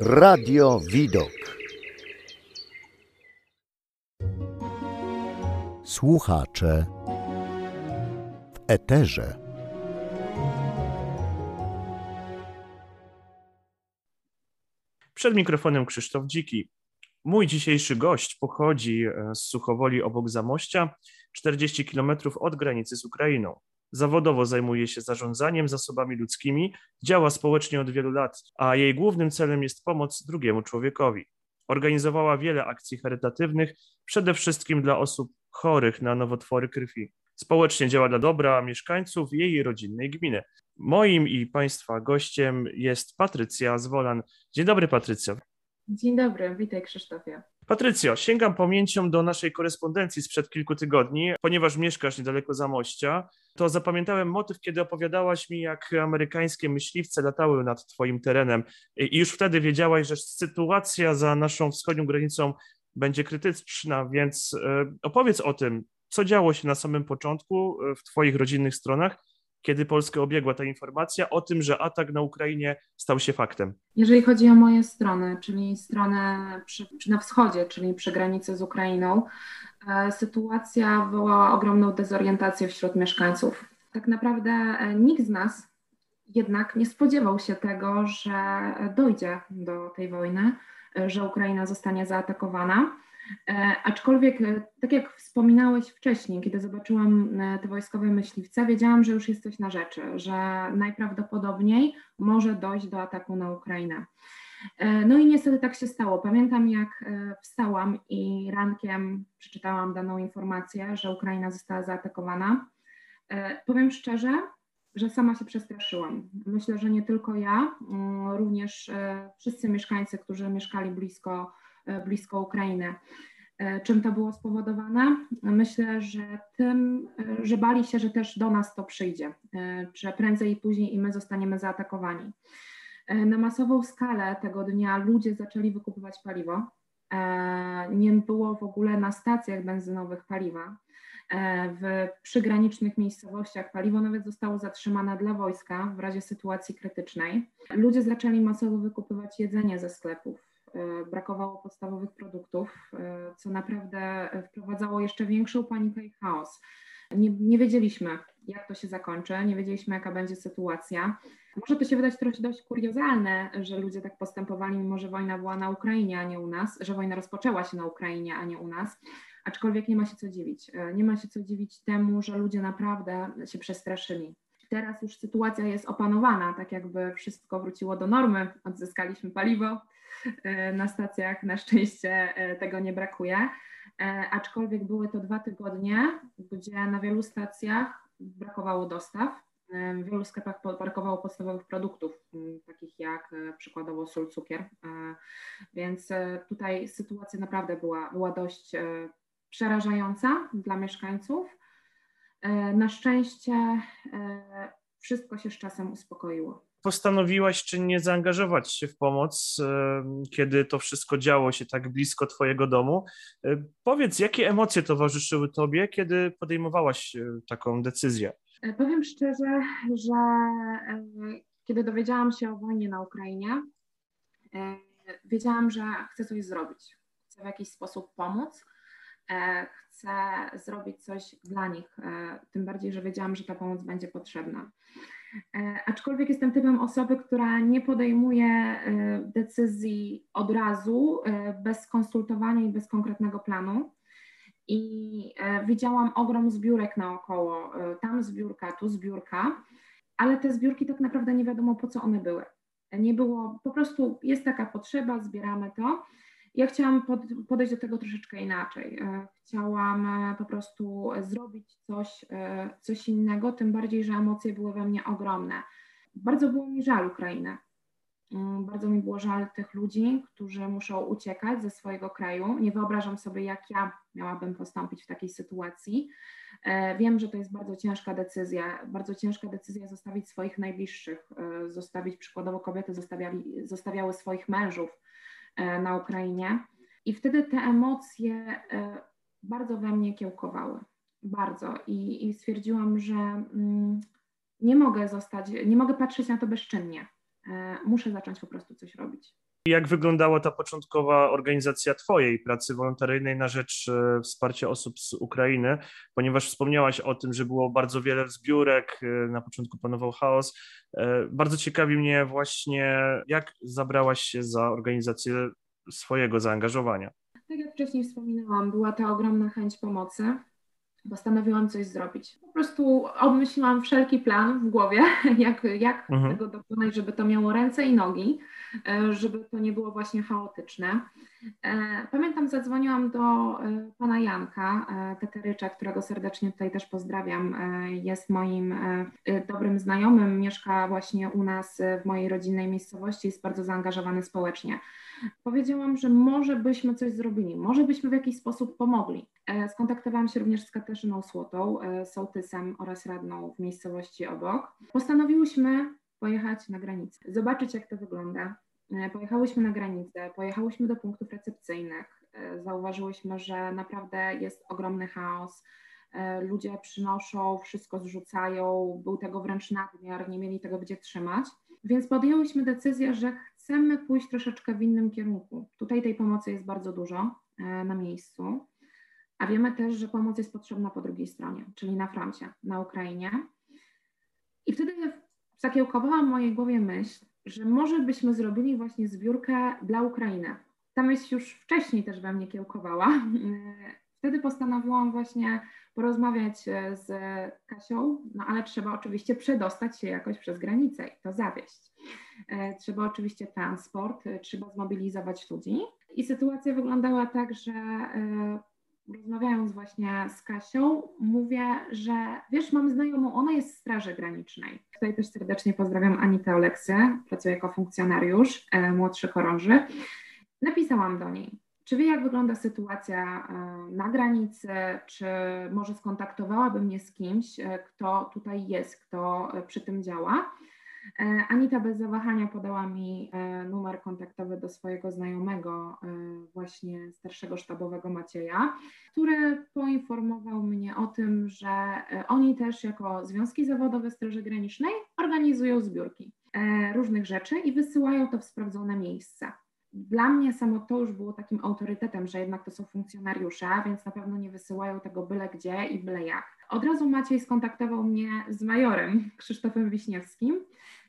Radio Widok. Słuchacze w eterze. Przed mikrofonem Krzysztof Dziki. Mój dzisiejszy gość pochodzi e, z Suchowoli obok Zamościa, 40 km od granicy z Ukrainą. Zawodowo zajmuje się zarządzaniem zasobami ludzkimi, działa społecznie od wielu lat, a jej głównym celem jest pomoc drugiemu człowiekowi. Organizowała wiele akcji charytatywnych, przede wszystkim dla osób chorych na nowotwory krwi. Społecznie działa dla dobra mieszkańców jej rodzinnej gminy. Moim i Państwa gościem jest Patrycja Zwolan. Dzień dobry, Patrycja. Dzień dobry, witaj Krzysztofie. Patrycjo, sięgam pamięcią do naszej korespondencji sprzed kilku tygodni, ponieważ mieszkasz niedaleko Zamościa, to zapamiętałem motyw, kiedy opowiadałaś mi, jak amerykańskie myśliwce latały nad twoim terenem. I już wtedy wiedziałaś, że sytuacja za naszą wschodnią granicą będzie krytyczna, więc e, opowiedz o tym, co działo się na samym początku e, w twoich rodzinnych stronach kiedy Polskę obiegła ta informacja o tym, że atak na Ukrainie stał się faktem? Jeżeli chodzi o moje strony, czyli stronę przy, na wschodzie, czyli przy granicy z Ukrainą, e, sytuacja wywołała ogromną dezorientację wśród mieszkańców. Tak naprawdę e, nikt z nas jednak nie spodziewał się tego, że dojdzie do tej wojny, e, że Ukraina zostanie zaatakowana. E, aczkolwiek, e, tak jak wspominałeś wcześniej, kiedy zobaczyłam e, te wojskowe myśliwce, wiedziałam, że już jest coś na rzeczy, że najprawdopodobniej może dojść do ataku na Ukrainę. No i niestety tak się stało. Pamiętam, jak wstałam i rankiem przeczytałam daną informację, że Ukraina została zaatakowana. Powiem szczerze, że sama się przestraszyłam. Myślę, że nie tylko ja, mm, również wszyscy mieszkańcy, którzy mieszkali blisko blisko Ukrainy. E, czym to było spowodowane? Myślę, że tym, e, że bali się, że też do nas to przyjdzie, że prędzej i później i my zostaniemy zaatakowani. Na masową skalę tego dnia ludzie zaczęli wykupywać paliwo. Nie było w ogóle na stacjach benzynowych paliwa. W przygranicznych miejscowościach paliwo nawet zostało zatrzymane dla wojska w razie sytuacji krytycznej. Ludzie zaczęli masowo wykupywać jedzenie ze sklepów E, brakowało podstawowych produktów, e, co naprawdę wprowadzało jeszcze większą panikę i chaos. Nie, nie wiedzieliśmy, jak to się zakończy, nie wiedzieliśmy, jaka będzie sytuacja. Może to się wydać trochę dość kuriozalne, że ludzie tak postępowali, mimo że wojna była na Ukrainie, a nie u nas, że wojna rozpoczęła się na Ukrainie, a nie u nas. Aczkolwiek nie ma się co dziwić. E, nie ma się co dziwić temu, że ludzie naprawdę się przestraszyli. Teraz już sytuacja jest opanowana, tak jakby wszystko wróciło do normy, odzyskaliśmy paliwo, E, na stacjach na szczęście e, tego nie brakuje. E, aczkolwiek były to dwa tygodnie, gdzie na wielu stacjach brakowało dostaw. W wielu sklepach brakowało podstawowych produktów, takich jak przykładowo sól, cukier. Więc tutaj sytuacja naprawdę była, była dość przerażająca dla mieszkańców. Na szczęście wszystko się z czasem uspokoiło postanowiłaś czynnie zaangażować się w pomoc, kiedy to wszystko działo się tak blisko Twojego domu. E, powiedz, jakie emocje towarzyszyły Tobie, kiedy podejmowałaś e, taką decyzję? E, powiem szczerze, że kiedy dowiedziałam się o wojnie na Ukrainie, wiedziałam, że chcę coś zrobić, chcę w jakiś sposób pomóc, chcę zrobić coś dla nich, tym bardziej, że wiedziałam, że ta pomoc będzie potrzebna. E, aczkolwiek jestem typem osoby, która nie podejmuje e, decyzji od razu, e, bez konsultowania i bez konkretnego planu. I widziałam ogrom zbiórek naokoło, tam zbiórka, tu zbiórka, ale te zbiórki tak naprawdę nie wiadomo po co one były. Nie było, po prostu jest taka potrzeba, zbieramy to. Ja chciałam podejść do tego troszeczkę inaczej. E, chciałam e, po prostu zrobić coś, e, coś innego, tym bardziej, że emocje były we mnie ogromne. Bardzo było mi żal Ukrainy. Mm, bardzo mi było żal tych ludzi, którzy muszą uciekać ze swojego kraju. Nie wyobrażam sobie, jak ja miałabym postąpić w takiej sytuacji. Wiem, że to jest bardzo ciężka decyzja. Bardzo ciężka decyzja zostawić swoich najbliższych, zostawić przykładowo kobiety zostawiali, zostawiały swoich mężów, na Ukrainie. I wtedy te emocje e, bardzo we mnie kiełkowały. Bardzo. I, i stwierdziłam, że mm, nie mogę zostać, nie mogę patrzeć na to bezczynnie. E, muszę zacząć po prostu coś robić. Jak wyglądała ta początkowa organizacja Twojej pracy wolontaryjnej na rzecz e, wsparcia osób z Ukrainy? Ponieważ wspomniałaś o tym, że było bardzo wiele zbiórek, e, na początku panował chaos. E, bardzo ciekawi mnie właśnie, jak zabrałaś się za organizację swojego zaangażowania. Tak jak wcześniej wspominałam, była ta ogromna chęć pomocy postanowiłam coś zrobić. Po prostu obmyśliłam wszelki plan w głowie, jak, jak mhm. tego dokonać, żeby to miało ręce i nogi, e, żeby to nie było właśnie chaotyczne. E, pamiętam, zadzwoniłam do e, pana Janka Teterycza, którego serdecznie tutaj też pozdrawiam. Jest moim dobrym znajomym, mieszka właśnie u nas w mojej rodzinnej miejscowości, jest bardzo zaangażowany społecznie. Powiedziałam, że może byśmy coś zrobili, może byśmy w jakiś sposób pomogli. Skontaktowałam się również z Katarzyną Słotą, e, sołtysem oraz radną w miejscowości obok. Postanowiłyśmy pojechać na granicę, zobaczyć jak to wygląda. E, pojechałyśmy na granicę, pojechałyśmy do punktów recepcyjnych. Zauważyłyśmy, że naprawdę jest ogromny chaos. Ludzie przynoszą, wszystko zrzucają, był tego wręcz nadmiar, nie mieli tego gdzie trzymać. Więc podjęłyśmy decyzję, że chcemy pójść troszeczkę w innym kierunku. Tutaj tej pomocy jest bardzo dużo na miejscu. A wiemy też, że pomoc jest potrzebna po drugiej stronie, czyli na froncie, na Ukrainie. I wtedy zakiełkowała w mojej głowie myśl, że może byśmy zrobili właśnie zbiórkę dla Ukrainy. Ta myśl już wcześniej też we mnie kiełkowała. Wtedy postanowiłam właśnie porozmawiać z Kasią, no ale trzeba oczywiście przedostać się jakoś przez granicę i to zawieść. Trzeba oczywiście transport, trzeba zmobilizować ludzi. I sytuacja wyglądała tak, że rozmawiając właśnie z Kasią, mówię, że wiesz, mam znajomą, ona jest w Straży Granicznej. Tutaj też serdecznie pozdrawiam Anitę Oleksy, pracuję jako funkcjonariusz e, młodszy chorąży. Napisałam do niej, czy wie, jak wygląda sytuacja e, na granicy, czy może skontaktowałaby mnie z kimś, e, kto tutaj jest, kto e, przy tym działa. E, Anita bez zawahania podała mi e, numer kontaktowy do swojego znajomego, e, właśnie starszego sztabowego Macieja, który poinformował mnie o tym, że oni też jako Związki Zawodowe Straży Granicznej organizują zbiórki różnych rzeczy i wysyłają to w sprawdzone miejsca. Dla mnie samo to już było takim autorytetem, że jednak to są funkcjonariusze, więc na pewno nie wysyłają tego byle gdzie i byle jak. Od razu Maciej skontaktował mnie z majorem Krzysztofem Wiśniewskim,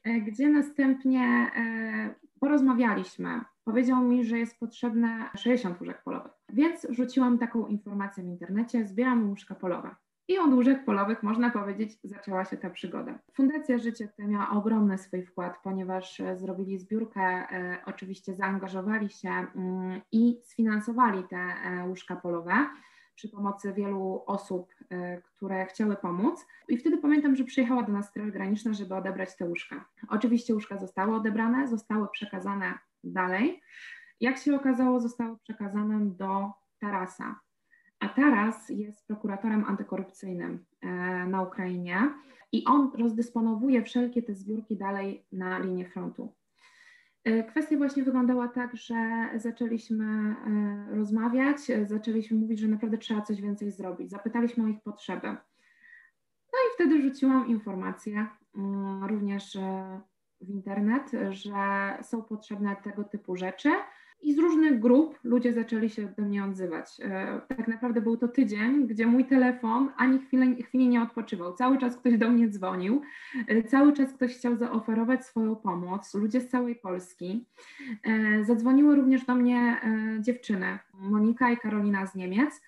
E, gdzie następnie e, porozmawialiśmy. Powiedział mi, że jest potrzebne 60 łóżek polowych, więc rzuciłam taką informację w internecie, zbieram łóżka polowe. I od łóżek polowych, można powiedzieć, zaczęła się ta przygoda. Fundacja Życie tutaj miała ogromny swój wkład, ponieważ e, zrobili zbiórkę, oczywiście zaangażowali się mm, i sfinansowali te łóżka polowe przy pomocy wielu osób, e, które chciały pomóc. I wtedy pamiętam, że przyjechała do nas Straż Graniczna, żeby odebrać te łóżka. Oczywiście łóżka zostały odebrane, zostały przekazane dalej. Jak się okazało, zostały przekazane do Tarasa. A Taras jest prokuratorem antykorupcyjnym e, na Ukrainie i on rozdysponowuje wszelkie te zbiórki dalej na linię frontu. E, kwestia właśnie wyglądała tak, że zaczęliśmy e, rozmawiać, zaczęliśmy mówić, że naprawdę trzeba coś więcej zrobić. Zapytaliśmy o ich potrzeby. No i wtedy rzuciłam informację mm, również w internet, że są potrzebne tego typu rzeczy i z różnych grup ludzie zaczęli się do mnie odzywać. E, tak naprawdę był to tydzień, gdzie mój telefon ani chwili, chwili nie odpoczywał. Cały czas ktoś do mnie dzwonił, e, cały czas ktoś chciał zaoferować swoją pomoc, ludzie z całej Polski. E, zadzwoniły również do mnie dziewczyny, Monika i Karolina z Niemiec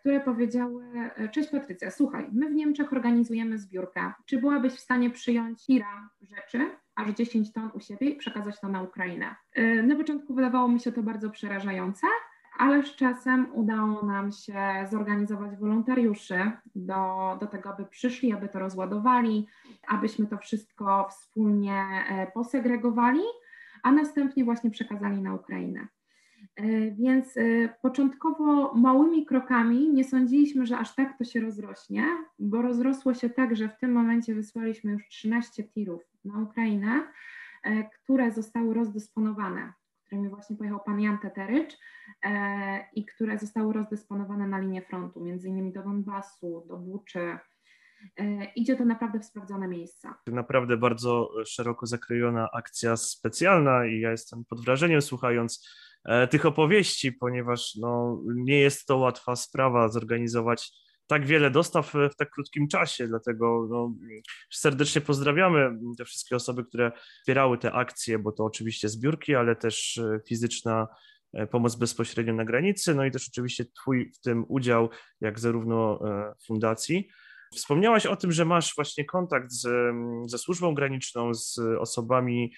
które powiedziały: Cześć Patrycja, słuchaj, my w Niemczech organizujemy zbiórkę. Czy byłabyś w stanie przyjąć tira rzeczy aż 10 ton u siebie i przekazać to na Ukrainę. Y, na początku wydawało mi się to bardzo przerażające, ale z czasem udało nam się zorganizować wolontariuszy do, do tego, aby przyszli, aby to rozładowali, abyśmy to wszystko wspólnie e, posegregowali, a następnie właśnie przekazali na Ukrainę. E, więc e, początkowo małymi krokami nie sądziliśmy, że aż tak to się rozrośnie, bo rozrosło się tak, że w tym momencie wysłaliśmy już 13 tirów na Ukrainę, e, które zostały rozdysponowane, którymi właśnie pojechał pan Jan Teterycz i które zostały rozdysponowane na linię frontu, między innymi do Donbasu, do Buczy. Idzie to naprawdę w sprawdzone miejsca. Naprawdę bardzo szeroko zakrojona akcja specjalna i ja jestem pod wrażeniem słuchając tych opowieści, ponieważ no, nie jest to łatwa sprawa zorganizować tak wiele dostaw w tak krótkim czasie, dlatego no, serdecznie pozdrawiamy te wszystkie osoby, które wspierały te akcje, bo to oczywiście zbiórki, ale też e, fizyczna e, pomoc bezpośrednio na granicy, no i też oczywiście Twój w tym udział, jak zarówno e, fundacji. Wspomniałaś o tym, że masz właśnie kontakt z, ze służbą graniczną, z osobami,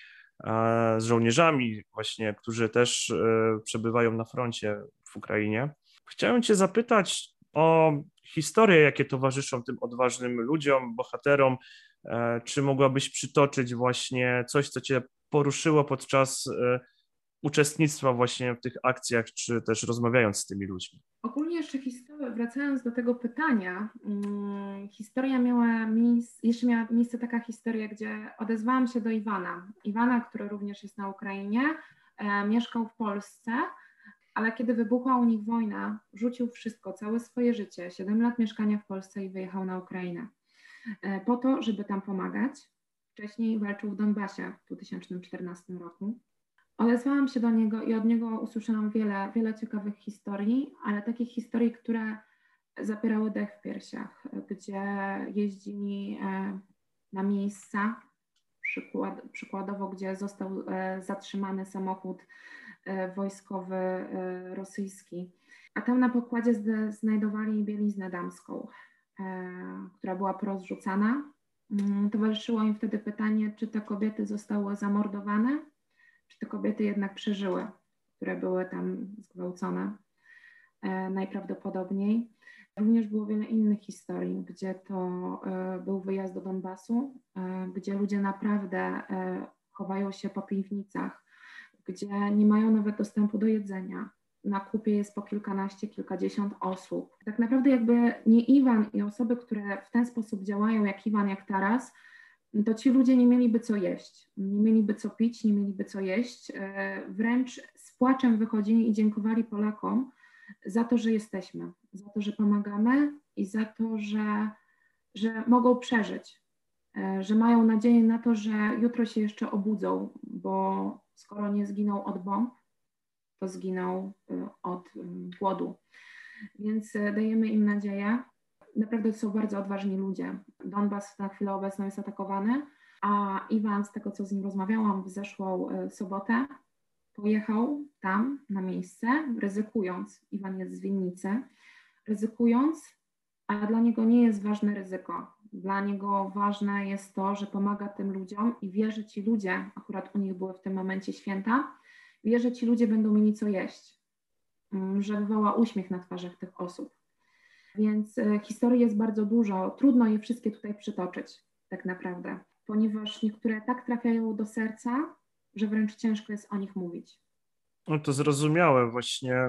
z żołnierzami właśnie, którzy też przebywają na froncie w Ukrainie. Chciałem Cię zapytać o historie, jakie towarzyszą tym odważnym ludziom, bohaterom. E, czy mogłabyś przytoczyć właśnie coś, co Cię poruszyło podczas e, uczestnictwa właśnie w tych akcjach, czy też rozmawiając z tymi ludźmi? Ogólnie jeszcze historia, wracając do tego pytania, hmm, historia miała miejsce, jeszcze miała miejsce taka historia, gdzie odezwałam się do Iwana. Iwana, który również jest na Ukrainie, e, mieszkał w Polsce ale kiedy wybuchła u nich wojna, rzucił wszystko, całe swoje życie, 7 lat mieszkania w Polsce i wyjechał na Ukrainę. E, po to, żeby tam pomagać. Wcześniej walczył w Donbasie w 2014 roku. Odezwałam się do niego i od niego usłyszałam wiele, wiele ciekawych historii, ale takich historii, które zapierały dech w piersiach, gdzie jeździli e, na miejsca, przykład, przykładowo, gdzie został e, zatrzymany samochód E, wojskowy rosyjski. A tam na pokładzie znajdowali bieliznę damską, która była porozrzucana. Mm, towarzyszyło im wtedy pytanie, czy te kobiety zostały zamordowane, czy te kobiety jednak przeżyły, które były tam zgwałcone najprawdopodobniej. Również było wiele innych historii, gdzie to był wyjazd do Donbasu, gdzie ludzie naprawdę chowają się po piwnicach, gdzie nie mają nawet dostępu do jedzenia. Na kupie jest po kilkanaście, kilkadziesiąt osób. Tak naprawdę jakby nie Iwan i osoby, które w ten sposób działają, jak Iwan, jak Taras, to ci ludzie nie mieliby co jeść, nie mieliby co pić, nie mieliby co jeść. E, wręcz z płaczem wychodzili i dziękowali Polakom za to, że jesteśmy, za to, że pomagamy i za to, że, że mogą przeżyć, e, że mają nadzieję na to, że jutro się jeszcze obudzą, bo skoro nie zginął od bomb, to zginął y, od głodu. Więc dajemy im nadzieję. Naprawdę to są bardzo odważni ludzie. Donbas na chwilę obecną jest atakowany, a Iwan, z tego co z nim rozmawiałam w zeszłą sobotę, pojechał tam na miejsce, ryzykując, Iwan jest z winnicy, ryzykując, a dla niego nie jest ważne ryzyko. Dla niego ważne jest to, że pomaga tym ludziom i wie, że ci ludzie, akurat u nich były w tym momencie święta, wie, że ci ludzie będą mieli co jeść, mm, że wywoła uśmiech na twarzach tych osób. Więc e, historii jest bardzo dużo, trudno je wszystkie tutaj przytoczyć, tak naprawdę, ponieważ niektóre tak trafiają do serca, że wręcz ciężko jest o nich mówić. No to zrozumiałe właśnie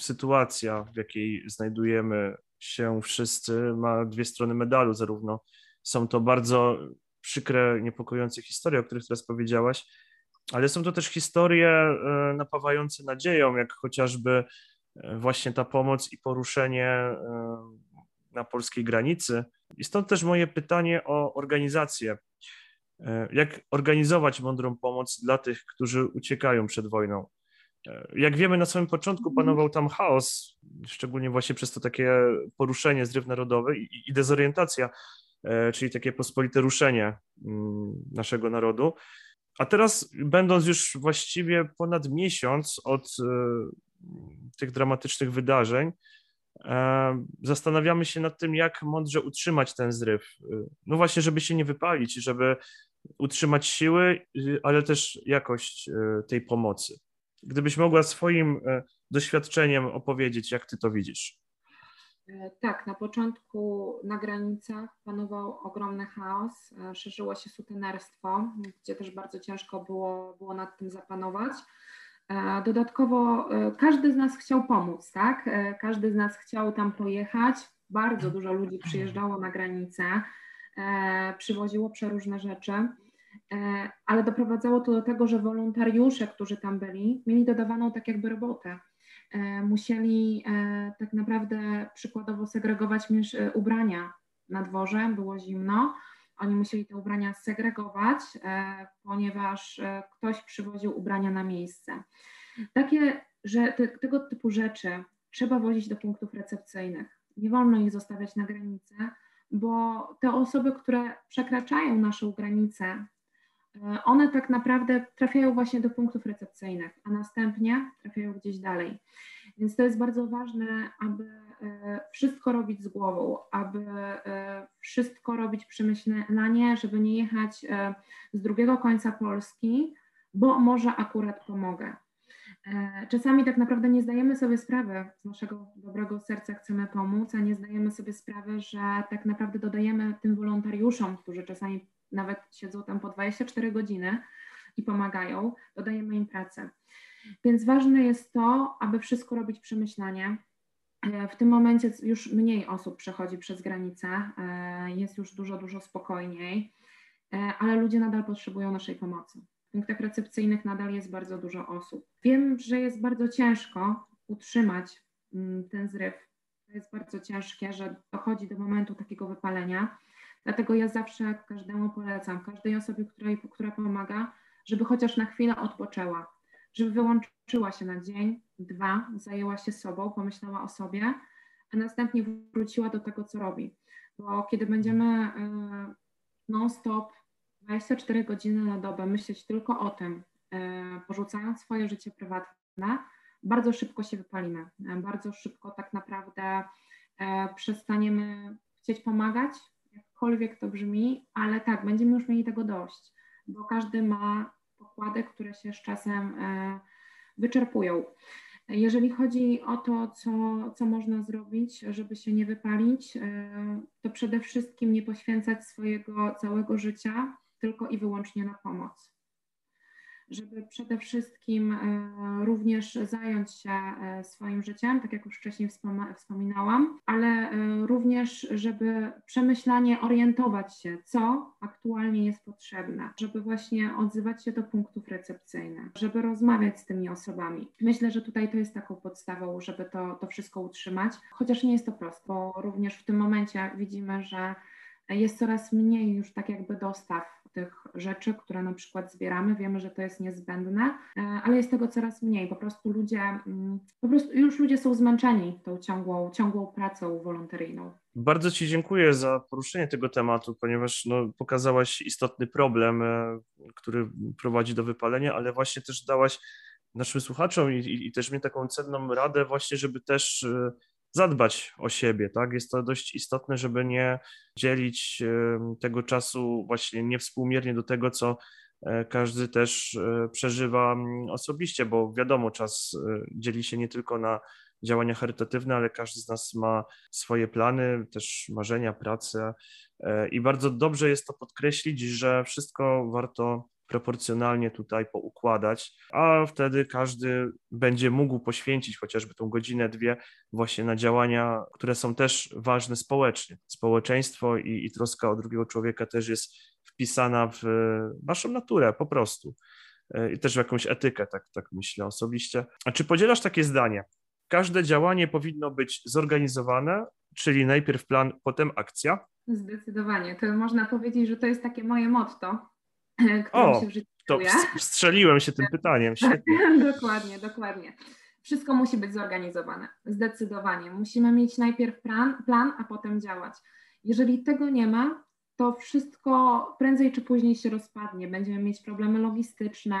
sytuacja, w jakiej znajdujemy się wszyscy, ma dwie strony medalu, zarówno. Są to bardzo przykre, niepokojące historie, o których teraz powiedziałaś, ale są to też historie e, napawające nadzieją, jak chociażby właśnie ta pomoc i poruszenie e, na polskiej granicy. I stąd też moje pytanie o organizację. Jak organizować mądrą pomoc dla tych, którzy uciekają przed wojną? Jak wiemy, na samym początku panował tam chaos, szczególnie właśnie przez to takie poruszenie, zryw narodowy i, i dezorientacja, e, czyli takie pospolite ruszenie mm, naszego narodu. A teraz, będąc już właściwie ponad miesiąc od e, tych dramatycznych wydarzeń, e, zastanawiamy się nad tym, jak mądrze utrzymać ten zryw. No właśnie, żeby się nie wypalić, żeby utrzymać siły, ale też jakość tej pomocy. Gdybyś mogła swoim e, doświadczeniem opowiedzieć, jak ty to widzisz. E, tak, na początku na granicach panował ogromny chaos, e, szerzyło się sutenerstwo, gdzie też bardzo ciężko było, było nad tym zapanować. Dodatkowo każdy z nas chciał pomóc, tak? Każdy z nas chciał tam pojechać. Bardzo dużo ludzi przyjeżdżało na granicę, przywoziło przeróżne rzeczy. E, ale doprowadzało to do tego, że wolontariusze, którzy tam byli, mieli dodawaną tak jakby robotę. E, musieli e, tak naprawdę przykładowo segregować ubrania, na dworze, było zimno. Oni musieli te ubrania segregować, e, ponieważ e, ktoś przywoził ubrania na miejsce. Takie, że te, tego typu rzeczy trzeba wozić do punktów recepcyjnych. Nie wolno ich zostawiać na granicy, bo te osoby, które przekraczają naszą granicę, one tak naprawdę trafiają właśnie do punktów recepcyjnych, a następnie trafiają gdzieś dalej. Więc to jest bardzo ważne, aby e, wszystko robić z głową, aby e, wszystko robić przemyślanie, żeby nie jechać z drugiego końca Polski, bo może akurat pomogę. E, czasami tak naprawdę nie zdajemy sobie sprawy, z naszego dobrego serca chcemy pomóc, a nie zdajemy sobie sprawy, że tak naprawdę dodajemy tym wolontariuszom, którzy czasami nawet siedzą tam po 24 godziny i pomagają, dodajemy im pracę. Więc ważne jest to, aby wszystko robić przemyślanie. E, w tym momencie już mniej osób przechodzi przez granicę, e, jest już dużo, dużo spokojniej, ale ludzie nadal potrzebują naszej pomocy. W punktach recepcyjnych nadal jest bardzo dużo osób. Wiem, że jest bardzo ciężko utrzymać mm, ten zryw. To jest bardzo ciężkie, że dochodzi do momentu takiego wypalenia. Dlatego ja zawsze każdemu polecam, każdej osobie, której, która pomaga, żeby chociaż na chwilę odpoczęła, żeby wyłączyła się na dzień, dwa, zajęła się sobą, pomyślała o sobie, a następnie wróciła do tego, co robi. Bo kiedy będziemy y, non-stop 24 godziny na dobę myśleć tylko o tym, e, porzucając swoje życie prywatne, bardzo szybko się wypalimy. E, bardzo szybko tak naprawdę e, przestaniemy chcieć pomagać, jakkolwiek to brzmi, ale tak, będziemy już mieli tego dość, bo każdy ma pokłady, które się z czasem wyczerpują. Jeżeli chodzi o to, co, co można zrobić, żeby się nie wypalić, to przede wszystkim nie poświęcać swojego całego życia tylko i wyłącznie na pomoc. Żeby przede wszystkim e, również zająć się e, swoim życiem, tak jak już wcześniej wspominałam, ale e, również, żeby przemyślanie orientować się, co aktualnie jest potrzebne, żeby właśnie odzywać się do punktów recepcyjnych, żeby rozmawiać z tymi osobami. Myślę, że tutaj to jest taką podstawą, żeby to, to wszystko utrzymać, chociaż nie jest to proste, bo również w tym momencie widzimy, że jest coraz mniej już tak jakby dostaw tych rzeczy, które na przykład zbieramy. Wiemy, że to jest niezbędne, e, ale jest tego coraz mniej. Po prostu ludzie, mm, po prostu już ludzie są zmęczeni tą ciągłą, ciągłą pracą wolontaryjną. Bardzo Ci dziękuję za poruszenie tego tematu, ponieważ no, pokazałaś istotny problem, e, który prowadzi do wypalenia, ale właśnie też dałaś naszym słuchaczom i, i, i też mnie taką cenną radę właśnie, żeby też e, zadbać o siebie, tak? Jest to dość istotne, żeby nie dzielić tego czasu właśnie niewspółmiernie do tego, co e, każdy też e, przeżywa osobiście, bo wiadomo, czas e, dzieli się nie tylko na działania charytatywne, ale każdy z nas ma swoje plany, też marzenia, pracę i bardzo dobrze jest to podkreślić, że wszystko warto proporcjonalnie tutaj poukładać, a wtedy każdy będzie mógł poświęcić chociażby tą godzinę, dwie właśnie na działania, które są też ważne społecznie. Społeczeństwo i, i troska o drugiego człowieka też jest wpisana w naszą naturę po prostu e, i też w jakąś etykę, tak, tak myślę osobiście. A czy podzielasz takie zdanie? Każde działanie powinno być zorganizowane, czyli najpierw plan, potem akcja? Zdecydowanie. To można powiedzieć, że to jest takie moje motto o, się to strzeliłem się tym pytaniem. Świetnie. dokładnie, dokładnie. Wszystko musi być zorganizowane. Zdecydowanie. Musimy mieć najpierw plan, plan, a potem działać. Jeżeli tego nie ma, to wszystko prędzej czy później się rozpadnie. Będziemy mieć problemy logistyczne,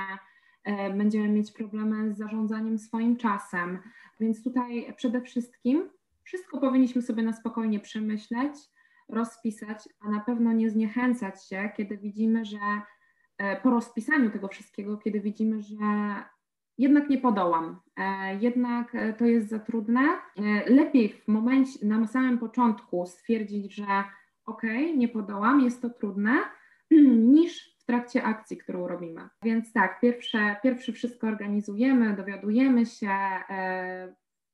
e, będziemy mieć problemy z zarządzaniem swoim czasem. Więc tutaj przede wszystkim wszystko powinniśmy sobie na spokojnie przemyśleć, rozpisać, a na pewno nie zniechęcać się, kiedy widzimy, że po rozpisaniu tego wszystkiego, kiedy widzimy, że jednak nie podołam, e, jednak e, to jest za trudne, lepiej w momencie, na samym początku stwierdzić, że ok, nie podołam, jest to trudne, niż w trakcie akcji, którą robimy. Więc tak, pierwsze, pierwsze wszystko organizujemy, dowiadujemy się,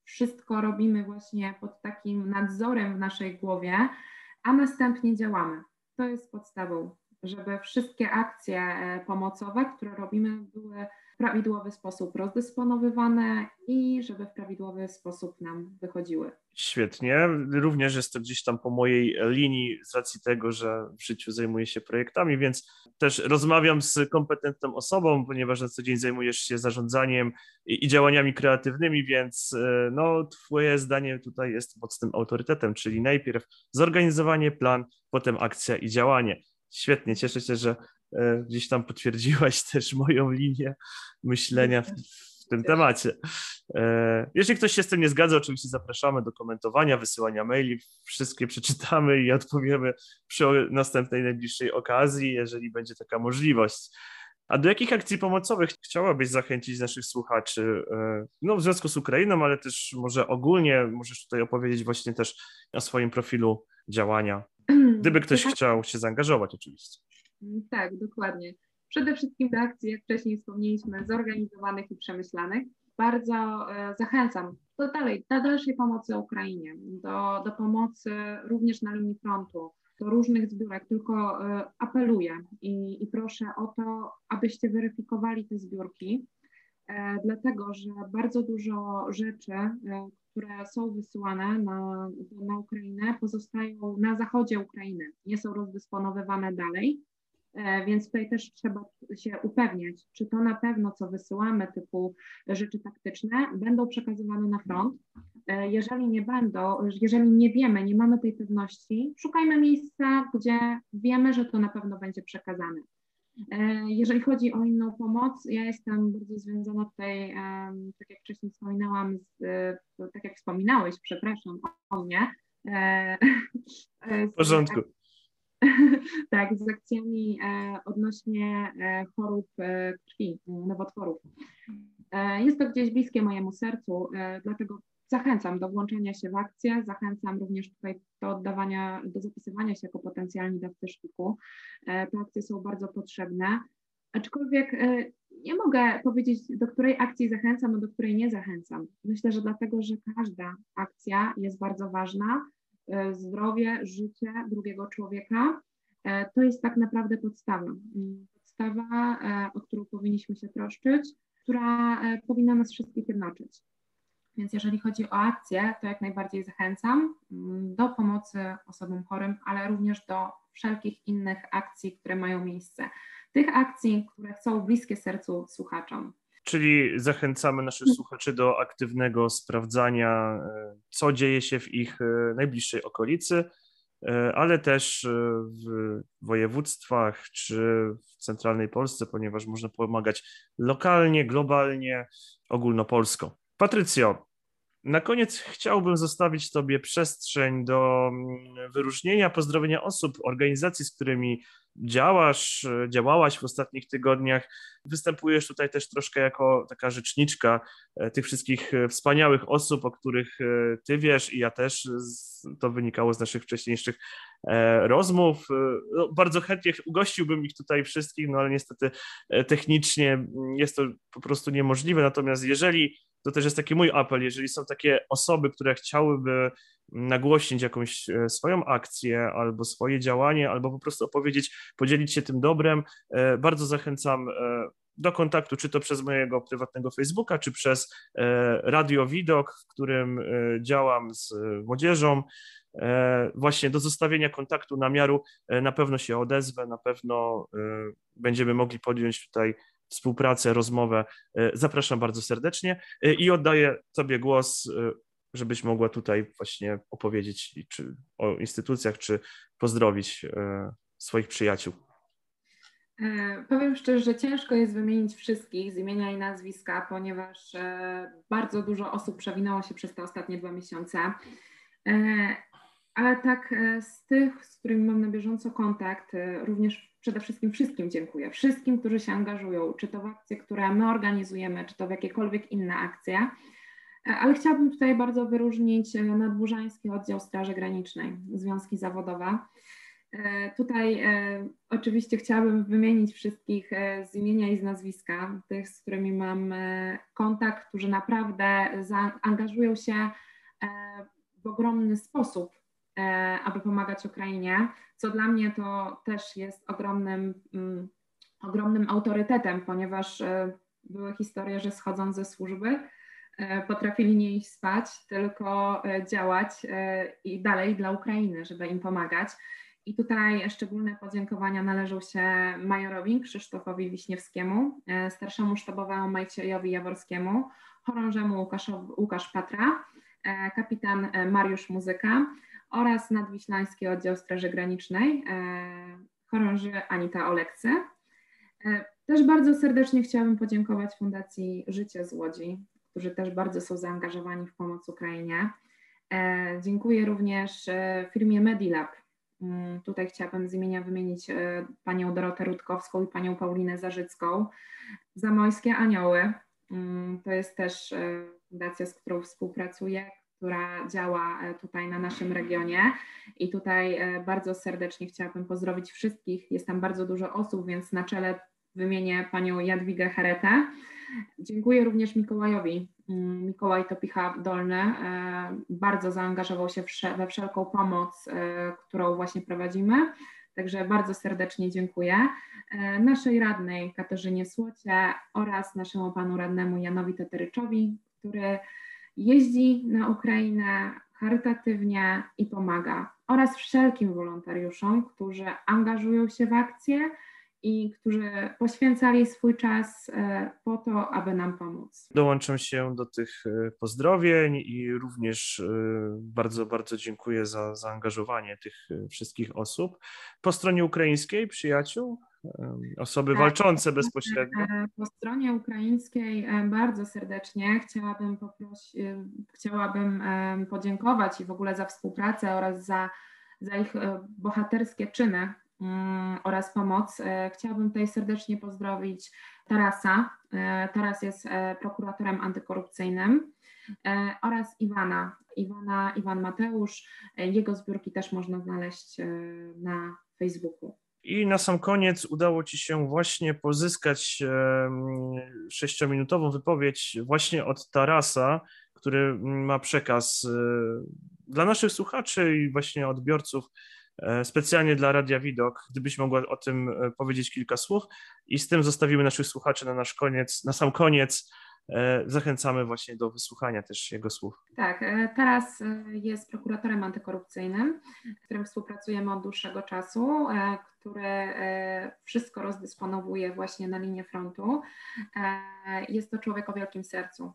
wszystko robimy właśnie pod takim nadzorem w naszej głowie, a następnie działamy. To jest podstawą żeby wszystkie akcje e, pomocowe, które robimy, były prawidłowy sposób rozdysponowywane i żeby w prawidłowy sposób nam wychodziły. Świetnie. Również jest to gdzieś tam po mojej linii z racji tego, że w życiu zajmuję się projektami, więc też rozmawiam z kompetentną osobą, ponieważ na co dzień zajmujesz się zarządzaniem i, i działaniami kreatywnymi, więc e, no, twoje zdanie tutaj jest mocnym autorytetem, czyli najpierw zorganizowanie, plan, potem akcja i działanie. Świetnie, cieszę się, że e, gdzieś tam potwierdziłaś też moją linię myślenia w, w tym temacie. E, jeżeli ktoś się z tym nie zgadza, oczywiście zapraszamy do komentowania, wysyłania maili. Wszystkie przeczytamy i odpowiemy przy następnej najbliższej okazji, jeżeli będzie taka możliwość. A do jakich akcji pomocowych chciałabyś zachęcić naszych słuchaczy? E, no, w związku z Ukrainą, ale też może ogólnie możesz tutaj opowiedzieć właśnie też o swoim profilu działania, gdyby ktoś chciał się zaangażować oczywiście. Tak, dokładnie. Przede wszystkim do akcji, jak wcześniej wspomnieliśmy, zorganizowanych i przemyślanych. Bardzo e, zachęcam do, dalej, do dalszej pomocy Ukrainie, do, do pomocy również na linii frontu, do różnych zbiórek, tylko e, apeluję i, i proszę o to, abyście weryfikowali te zbiórki, e, dlatego że bardzo dużo rzeczy, które są wysyłane na, na Ukrainę, pozostają na zachodzie Ukrainy, nie są rozdysponowywane dalej E, więc tutaj też trzeba się upewniać, czy to na pewno, co wysyłamy, typu rzeczy taktyczne, będą przekazywane na front. E, jeżeli nie będą, jeżeli nie wiemy, nie mamy tej pewności, szukajmy miejsca, gdzie wiemy, że to na pewno będzie przekazane. E, jeżeli chodzi o inną pomoc, ja jestem bardzo związana tutaj, tak jak wcześniej wspominałam, z, tak jak wspominałeś, przepraszam, o mnie. W porządku. tak, z akcjami e, odnośnie e, chorób e, krwi, nowotworów. Jest to gdzieś bliskie mojemu sercu, dlatego zachęcam do włączenia się w akcję, zachęcam również tutaj do oddawania, do zapisywania się jako potencjalni dawcy szpiku. Te akcje są bardzo potrzebne, aczkolwiek nie mogę powiedzieć, do której akcji zachęcam, a do której nie zachęcam. Myślę, że dlatego, że każda akcja jest bardzo ważna, E, zdrowie, życie drugiego człowieka, e, to jest tak naprawdę podstawa. Mm, podstawa, e, o którą powinniśmy się troszczyć, która powinna nas wszystkich jednoczyć. Więc jeżeli chodzi o akcję, to jak najbardziej zachęcam mm, do pomocy osobom chorym, ale również do wszelkich innych akcji, które mają miejsce. Tych akcji, które są bliskie sercu słuchaczom. Czyli zachęcamy naszych słuchaczy do aktywnego sprawdzania, e, co dzieje się w ich e, najbliższej okolicy, e, ale też w województwach czy w centralnej Polsce, ponieważ można pomagać lokalnie, globalnie, ogólnopolsko. Patrycjo, na koniec chciałbym zostawić Tobie przestrzeń do mm, wyróżnienia, pozdrowienia osób, organizacji, z którymi działasz, działałaś w ostatnich tygodniach. Występujesz tutaj też troszkę jako taka rzeczniczka e, tych wszystkich e, wspaniałych osób, o których e, Ty wiesz i ja też, to wynikało z naszych wcześniejszych rozmów. No, bardzo chętnie ugościłbym ich tutaj wszystkich, no ale niestety technicznie jest to po prostu niemożliwe. Natomiast jeżeli to też jest taki mój apel, jeżeli są takie osoby, które chciałyby nagłośnić jakąś e, swoją akcję albo swoje działanie, albo po prostu opowiedzieć, podzielić się tym dobrem, e, bardzo zachęcam e, do kontaktu, czy to przez mojego prywatnego Facebooka, czy przez Radio Widok, w którym działam z młodzieżą. Właśnie do zostawienia kontaktu namiaru na pewno się odezwę, na pewno będziemy mogli podjąć tutaj współpracę, rozmowę. E, zapraszam bardzo serdecznie e, i oddaję Tobie głos, e, żebyś mogła tutaj właśnie opowiedzieć czy o instytucjach, czy pozdrowić swoich przyjaciół. Powiem szczerze, że ciężko jest wymienić wszystkich z imienia i nazwiska, ponieważ bardzo dużo osób przewinęło się przez te ostatnie dwa miesiące. Ale tak z tych, z którymi mam na bieżąco kontakt, również przede wszystkim wszystkim dziękuję. Wszystkim, którzy się angażują, czy to w akcje, które my organizujemy, czy to w jakiekolwiek inne akcje. E, ale chciałabym tutaj bardzo wyróżnić e, Nadburzański Oddział Straży Granicznej, Związki Zawodowe. E, tutaj oczywiście chciałabym wymienić wszystkich z imienia i z nazwiska, tych, z którymi mam kontakt, którzy naprawdę zaangażują się w ogromny sposób aby pomagać Ukrainie, co dla mnie to też jest ogromnym, mm, ogromnym autorytetem, ponieważ e, Były historie, że schodząc ze służby potrafili nie iść spać, tylko działać i dalej dla Ukrainy, żeby im pomagać. I tutaj szczególne podziękowania należą się majorowi Krzysztofowi Wiśniewskiemu, starszemu sztabowemu Majciejowi Jaworskiemu, chorążemu Łukasz Patra, kapitan Mariusz Muzyka, oraz Nadwiślański Oddział Straży Granicznej, e, chorąży Anita Olekcy. E, też bardzo serdecznie chciałabym podziękować Fundacji Życie z Łodzi, którzy też bardzo są zaangażowani w pomoc Ukrainie. E, dziękuję również firmie Medilab. Mm, tutaj chciałabym z imienia wymienić panią Dorotę Rutkowską i panią Paulinę Zarzycką. Zamojskie Anioły, mm, to jest też fundacja, z którą współpracuję, która działa e, tutaj na naszym regionie. I tutaj e, bardzo serdecznie chciałabym pozdrowić wszystkich. Jest tam bardzo dużo osób, więc na czele wymienię panią Jadwigę Heretę. Dziękuję również Mikołajowi. Mm, Mikołaj Topicha Dolny e, bardzo zaangażował się we wszelką pomoc, którą właśnie prowadzimy. Także bardzo serdecznie dziękuję naszej radnej Katarzynie Słocie oraz naszemu panu radnemu Janowi Teteryczowi, który jeździ na Ukrainę charytatywnie i pomaga, oraz wszelkim wolontariuszom, którzy angażują się w akcje i którzy poświęcali swój czas e, po to, aby nam pomóc. Dołączam się do tych e, pozdrowień i również e, bardzo, bardzo dziękuję za zaangażowanie tych wszystkich osób. Po stronie ukraińskiej przyjaciół osoby tak, walczące bezpośrednio. E, po stronie ukraińskiej e, bardzo serdecznie chciałabym poprosić, e, chciałabym podziękować i w ogóle za współpracę oraz za, za ich bohaterskie czyny mm, oraz pomoc. Chciałabym tutaj serdecznie pozdrowić Tarasa. Taras jest prokuratorem antykorupcyjnym oraz Iwana. Iwana, Iwan Mateusz. Jego zbiórki też można znaleźć na Facebooku. I na sam koniec udało Ci się właśnie pozyskać sześciominutową wypowiedź właśnie od Tarasa, który ma przekaz e, dla naszych słuchaczy i właśnie odbiorców e, specjalnie dla Radia Widok, gdybyś mogła o tym e, powiedzieć kilka słów i z tym zostawimy naszych słuchaczy na nasz koniec, na sam koniec zachęcamy właśnie do wysłuchania też jego słów. Tak, e, teraz e, jest prokuratorem antykorupcyjnym, z którym współpracujemy od dłuższego czasu, który wszystko rozdysponowuje właśnie na linię frontu. Jest to człowiek o wielkim sercu,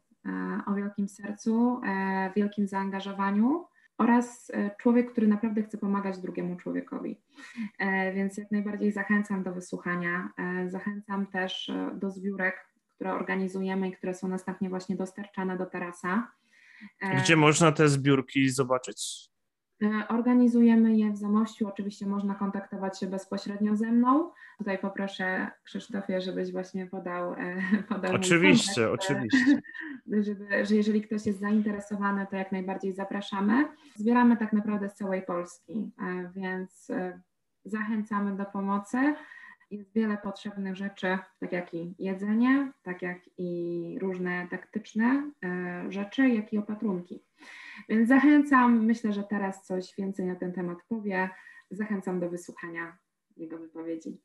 o wielkim sercu, wielkim zaangażowaniu oraz człowiek, który naprawdę chce pomagać drugiemu człowiekowi. Więc jak najbardziej zachęcam do wysłuchania. Zachęcam też do zbiórek które organizujemy i które są następnie właśnie dostarczane do tarasa. Gdzie można te zbiórki zobaczyć? E, organizujemy je w Zamościu. Oczywiście można kontaktować się bezpośrednio ze mną. Tutaj poproszę Krzysztofie, żebyś właśnie podał. E, podał oczywiście, kontakt, oczywiście. Żeby, że jeżeli ktoś jest zainteresowany, to jak najbardziej zapraszamy. Zbieramy tak naprawdę z całej Polski, e, więc zachęcamy do pomocy jest wiele potrzebnych rzeczy, tak jak i jedzenie, tak jak i różne taktyczne e, rzeczy, jak i opatrunki. Więc zachęcam, myślę, że teraz coś więcej na ten temat powie. Zachęcam do wysłuchania jego wypowiedzi.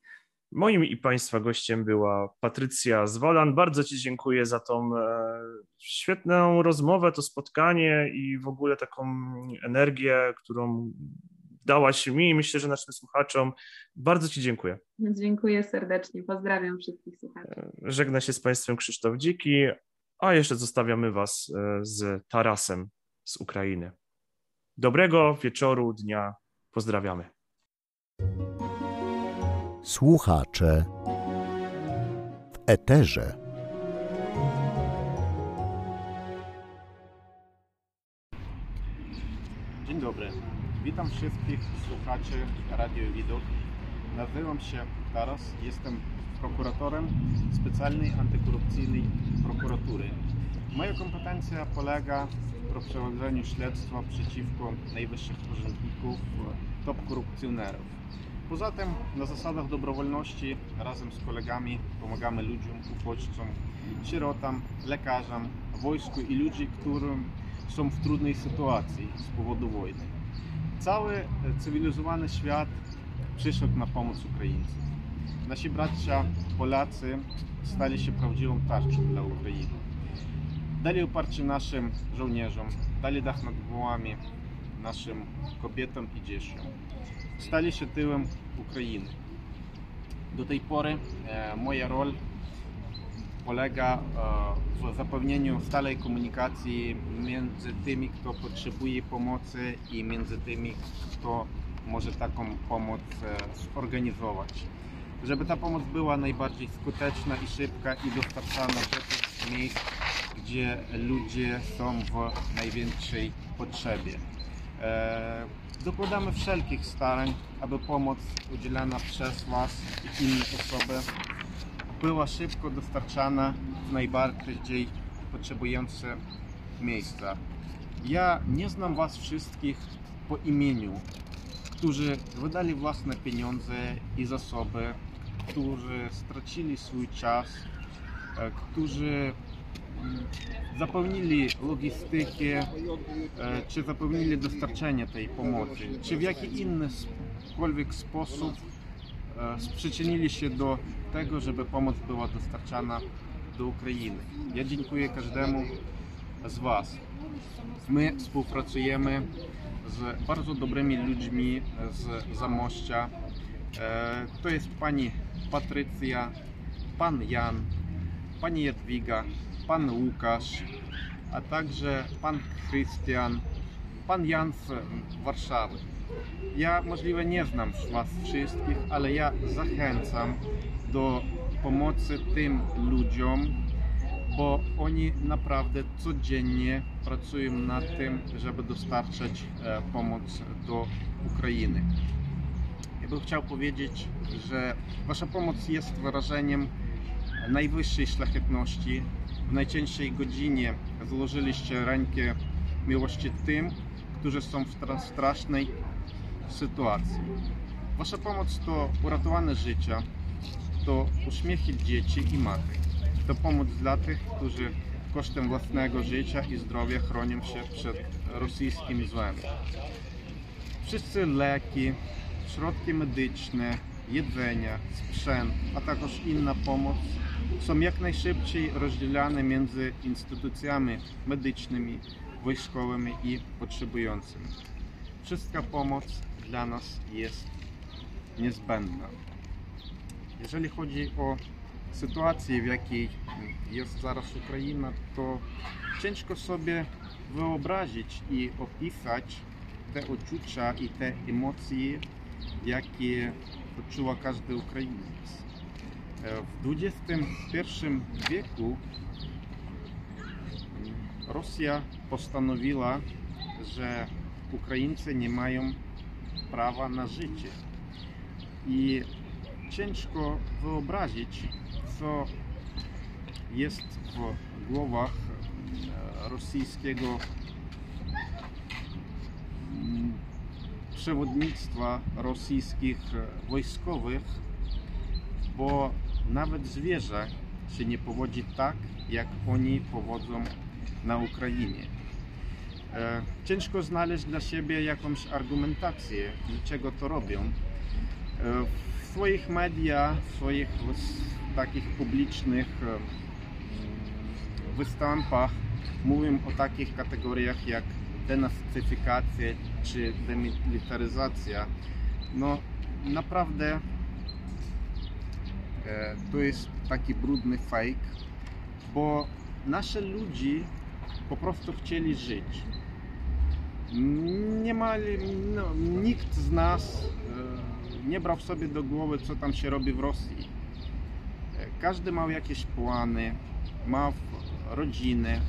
Moim i Państwa gościem była Patrycja Zwolan. Bardzo Ci dziękuję za tą e, świetną rozmowę, to spotkanie i w ogóle taką energię, którą dałaś mi i myślę, że naszym słuchaczom. Bardzo Ci dziękuję. Dziękuję serdecznie. Pozdrawiam wszystkich słuchaczy. Żegna się z Państwem Krzysztof Dziki, a jeszcze zostawiamy Was e, z Tarasem z Ukrainy. Dobrego wieczoru, dnia. Pozdrawiamy. Słuchacze w eterze. Witam wszystkich słuchaczy Radio Widok. Nazywam się Taras, jestem prokuratorem specjalnej antykorupcyjnej prokuratury. Moja kompetencja polega w prowadzeniu śledztwa przeciwko najwyższych urzędników, top korupcjonerów. Poza tym na zasadach dobrowolności razem z kolegami pomagamy ludziom, uchodźcom, sierotom, lekarzom, wojsku i ludzi, którym są w trudnej sytuacji z powodu wojny. Cały cywilizowany świat przyszedł na pomoc Ukraińcom. nasi bracia Polacy stali się prawdziwą tarczą dla Ukrainy. Dali oparcie naszym żołnierzom, dali dach nad głowami naszym kobietom i dzieciom. Stali się tyłem Ukrainy. Do tej pory e, moja rola polega e, w zapewnieniu stałej komunikacji między tymi, kto potrzebuje pomocy i między tymi, kto może taką pomoc e, zorganizować. Żeby ta pomoc była najbardziej skuteczna i szybka i dostarczana do tych miejsc, gdzie ludzie są w największej potrzebie. E, dokładamy wszelkich starań, aby pomoc udzielana przez Was i inne osoby była szybko dostarczana w najbardziej potrzebujące miejsca. Ja nie znam Was wszystkich po imieniu, którzy wydali własne pieniądze i zasoby, którzy stracili swój czas, e, którzy mm, zapewnili logistykę, e, czy zapewnili dostarczenie tej pomocy, czy w jaki innykolwiek sposób e, sprzyczynili się do tego, żeby pomoc była dostarczana do Ukrainy. Ja dziękuję każdemu z Was. My współpracujemy z bardzo dobrymi ludźmi z Zamościa. E, To jest pani Patrycja, pan Jan, pani Jadwiga, pan Łukasz, a także pan Krystian, pan Jan z Warszawy. Ja możliwe nie znam Was wszystkich, ale ja zachęcam do pomocy tym ludziom, bo oni naprawdę codziennie pracują nad tym, żeby dostarczać e, pomoc do Ukrainy. Ja bym chciał powiedzieć, że Wasza pomoc jest wyrażeniem najwyższej szlachetności. W najcięższej godzinie złożyliście rękę miłości tym, którzy są w tra- strasznej sytuacji. Wasza pomoc to uratowane życia, to uśmiechy dzieci i matek. To pomoc dla tych, którzy kosztem własnego życia i zdrowia chronią się przed rosyjskim złem. Wszyscy leki, środki medyczne, jedzenie, sprzęt, a także inna pomoc są jak najszybciej rozdzielane między instytucjami medycznymi, wojskowymi i potrzebującymi. Wszystka pomoc dla nas jest niezbędna. Jeżeli chodzi o sytuację, w jakiej jest zaraz Ukraina, to ciężko sobie wyobrazić i opisać te uczucia i te emocje, jakie odczuwa każdy Ukrainiec. W XXI wieku Rosja postanowiła, że Ukraińcy nie mają prawa na życie. I ciężko wyobrazić, co jest w głowach e, rosyjskiego mm, przewodnictwa rosyjskich e, wojskowych, bo nawet zwierzę się nie powodzi tak, jak oni powodzą na Ukrainie. E, Ciężko znaleźć dla siebie jakąś argumentację, dlaczego to robią. E, W swoich mediach, w swoich takich publicznych e, mm, występach mówią o takich kategoriach jak denazyfikacja czy demilitaryzacja. No naprawdę to jest taki brudny fake, bo nasze ludzi po prostu chcieli żyć. Nie ma, no, nikt z nas e, nie brał sobie do głowy, co tam się robi w Rosji. E, Każdy miał jakieś plany, ma rodzinę,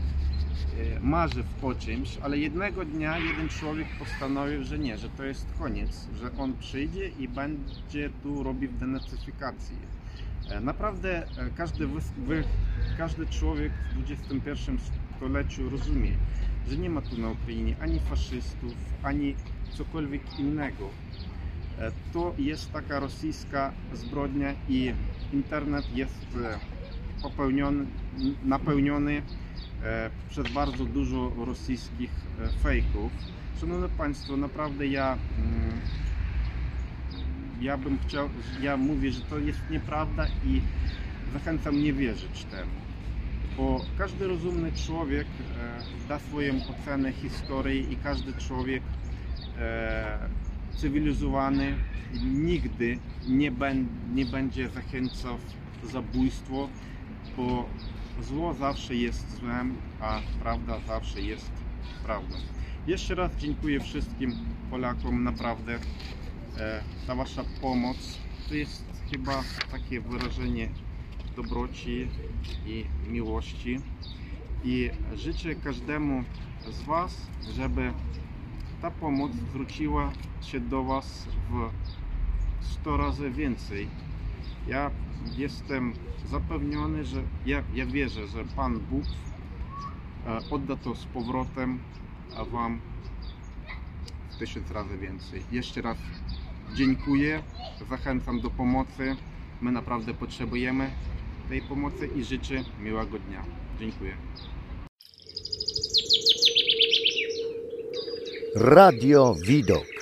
e, marzy o czymś, ale jednego dnia jeden człowiek postanowił, że nie, że to jest koniec, że on przyjdzie i będzie tu robił denacyfikację. Naprawdę każdy, każdy człowiek w XXI stuleciu rozumie, że nie ma tu na Ukrainie ani faszystów, ani cokolwiek innego. E, To jest taka rosyjska zbrodnia i internet jest e, popełniony, napełniony e, przez bardzo dużo rosyjskich fejków. Szanowni Państwo, naprawdę ja mm, ja bym chciał, ja mówię, że to jest nieprawda i zachęcam nie wierzyć temu. Bo każdy rozumny człowiek e, da swoją ocenę historii i każdy człowiek e, cywilizowany nigdy nie, nie będzie zachęcał zabójstwo, bo zło zawsze jest złem, a prawda zawsze jest prawdą. Jeszcze raz dziękuję wszystkim Polakom, naprawdę. E, ta Wasza pomoc to jest chyba takie wyrażenie dobroci i miłości. I życzę każdemu z Was, żeby ta pomoc zwróciła się do Was w 100 razy więcej. Ja jestem zapewniony, że ja, ja wierzę, że Pan Bóg e, odda to z powrotem Wam w tysiąc razy więcej. Jeszcze raz dziękuję, zachęcam do pomocy. My naprawdę potrzebujemy tej pomocy i życzę miłego dnia. Dziękuję. Radio Widok.